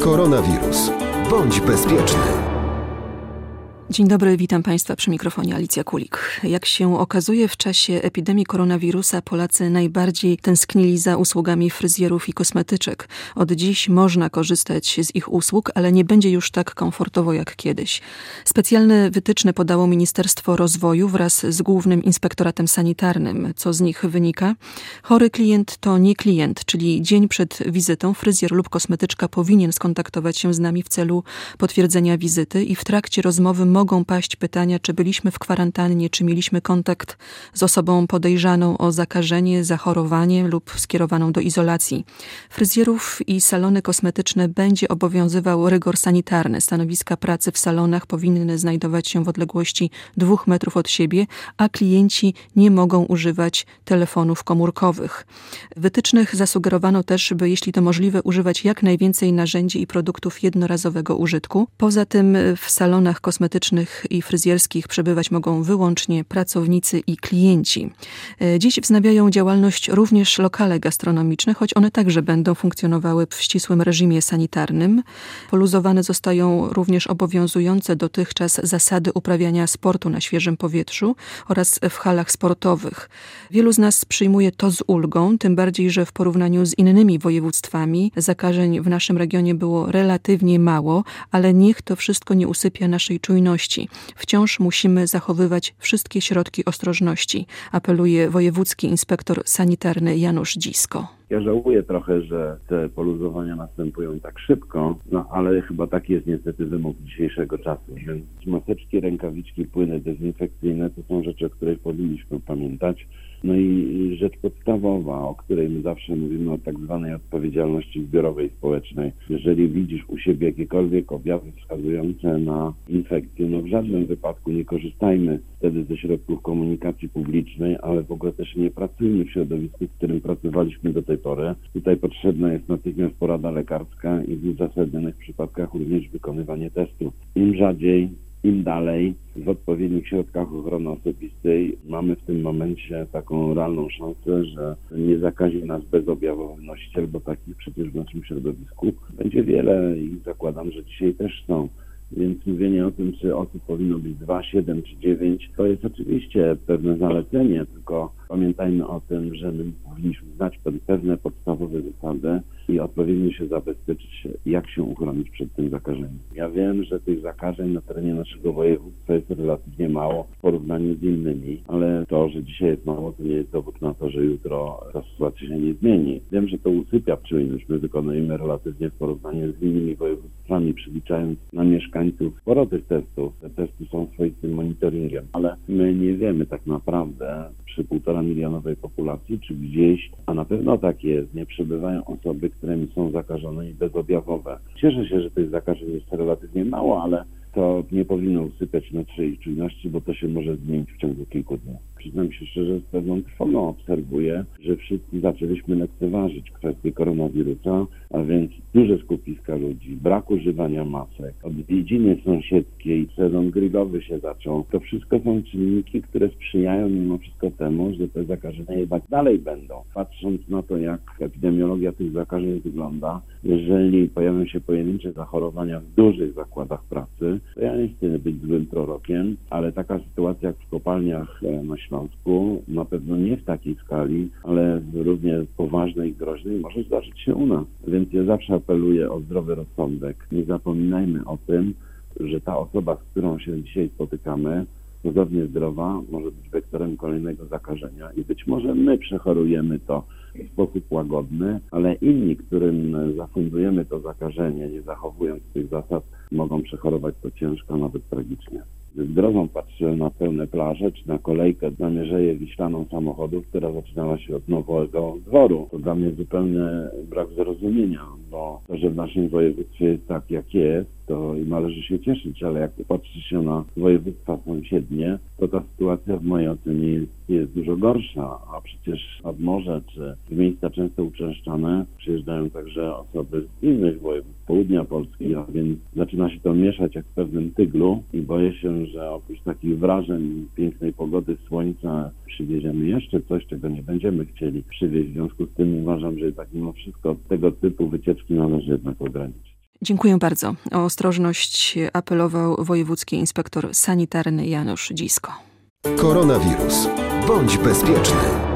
Koronawirus. Bądź bezpieczny. Dzień dobry, witam Państwa przy mikrofonie Alicja Kulik. Jak się okazuje, w czasie epidemii koronawirusa Polacy najbardziej tęsknili za usługami fryzjerów i kosmetyczek. Od dziś można korzystać z ich usług, ale nie będzie już tak komfortowo jak kiedyś. Specjalne wytyczne podało Ministerstwo Rozwoju wraz z Głównym Inspektoratem Sanitarnym. Co z nich wynika? Chory klient to nie klient, czyli dzień przed wizytą fryzjer lub kosmetyczka powinien skontaktować się z nami w celu potwierdzenia wizyty i w trakcie rozmowy mogą paść pytania, czy byliśmy w kwarantannie, czy mieliśmy kontakt z osobą podejrzaną o zakażenie, zachorowanie lub skierowaną do izolacji. Fryzjerów i salony kosmetyczne będzie obowiązywał rygor sanitarny. Stanowiska pracy w salonach powinny znajdować się w odległości dwóch metrów od siebie, a klienci nie mogą używać telefonów komórkowych. Wytycznych zasugerowano też, by jeśli to możliwe, używać jak najwięcej narzędzi i produktów jednorazowego użytku. Poza tym w salonach kosmetycznych i fryzjerskich przebywać mogą wyłącznie pracownicy i klienci. E, dziś wznawiają działalność również lokale gastronomiczne, choć one także będą funkcjonowały w ścisłym reżimie sanitarnym. Poluzowane zostają również obowiązujące dotychczas zasady uprawiania sportu na świeżym powietrzu oraz w halach sportowych. Wielu z nas przyjmuje to z ulgą, tym bardziej, że w porównaniu z innymi województwami zakażeń w naszym regionie było relatywnie mało, ale niech to wszystko nie usypia naszej czujności Wciąż musimy zachowywać wszystkie środki ostrożności, apeluje wojewódzki inspektor sanitarny Janusz Dzisko. Ja żałuję trochę, że te poluzowania następują tak szybko, no ale chyba taki jest niestety wymóg dzisiejszego czasu. Więc maseczki, rękawiczki, płyny dezynfekcyjne to są rzeczy, o których powinniśmy pamiętać. No i rzecz podstawowa, o której my zawsze mówimy o tak zwanej odpowiedzialności zbiorowej społecznej. Jeżeli widzisz u siebie jakiekolwiek objawy wskazujące na infekcję, no w żadnym wypadku nie korzystajmy wtedy ze środków komunikacji publicznej, ale w ogóle też nie pracujmy w środowisku, w którym pracowaliśmy do tej pory. Tutaj potrzebna jest natychmiast porada lekarska i w uzasadnionych przypadkach również wykonywanie testów. Im rzadziej, im dalej w odpowiednich środkach ochrony osobistej mamy w tym momencie taką realną szansę, że nie zakazi nas bezobjawowy nosiciel, bo takich przecież w naszym środowisku będzie wiele i zakładam, że dzisiaj też są. Więc mówienie o tym, czy osób powinno być 2, 7 czy 9, to jest oczywiście pewne zalecenie, tylko pamiętajmy o tym, że my powinniśmy znać pewne podstawowe zasady i odpowiednio się zabezpieczyć, jak się uchronić przed tym zakażeniem. Ja wiem, że tych zakażeń na terenie naszego województwa jest relatywnie mało w porównaniu z innymi, ale to, że dzisiaj jest mało, to nie jest dowód na to, że jutro ta sytuacja się nie zmieni. Wiem, że to usypia czujność. My wykonujemy relatywnie w porównaniu z innymi województwami, przeliczając na mieszkańców sporo tych testów. Te testy są swoistym monitoringiem, ale my nie wiemy tak naprawdę przy półtora milionowej populacji, czy gdzieś, a na pewno tak jest, nie przebywają osoby, którymi są zakażone i bezobjawowe. Cieszę się, że tych zakażeń jest relatywnie mało, ale to nie powinno usypiać naszej czujności, bo to się może zmienić w ciągu kilku dni. Przyznam się szczerze, z pewną trwogą obserwuję, że wszyscy zaczęliśmy lekceważyć kwestię koronawirusa, a więc duże skupiska ludzi, brak używania masek, odwiedziny sąsiedzkie i sezon grillowy się zaczął. To wszystko są czynniki, które sprzyjają mimo wszystko temu, że te zakażenia jednak dalej będą. Patrząc na to, jak epidemiologia tych zakażeń wygląda, jeżeli pojawią się pojedyncze zachorowania w dużych zakładach pracy, ja nie chcę być złym prorokiem, ale taka sytuacja jak w kopalniach e, na Śląsku, na pewno nie w takiej skali, ale równie poważnej i groźnej może zdarzyć się u nas. Więc ja zawsze apeluję o zdrowy rozsądek. Nie zapominajmy o tym, że ta osoba, z którą się dzisiaj spotykamy, cudownie zdrowa, może być wektorem kolejnego zakażenia i być może my przechorujemy to w sposób łagodny, ale inni, którym zafundujemy to zakażenie, nie zachowując tych zasad, mogą przechorować to ciężko, nawet tragicznie. Z grozą patrzę na pełne plaże, czy na kolejkę na Mierzeję Wiślaną samochodów, która zaczynała się od nowego dworu. To dla mnie zupełnie brak zrozumienia, bo to, że w naszym województwie jest tak, jak jest, to należy się cieszyć, ale jak patrzy się na województwa sąsiednie, to ta sytuacja w mojej ocenie jest, jest dużo gorsza, a przecież nad morze czy w miejsca często uczęszczane przyjeżdżają także osoby z innych województw, południa Polski, a więc zaczyna się to mieszać jak w pewnym tyglu i boję się, że oprócz takich wrażeń pięknej pogody, słońca przywieziemy jeszcze coś, czego nie będziemy chcieli przywieźć. W związku z tym uważam, że tak mimo wszystko tego typu wycieczki należy jednak ograniczyć. Dziękuję bardzo. O ostrożność apelował wojewódzki inspektor sanitarny Janusz Dzisko. Koronawirus. Bądź bezpieczny.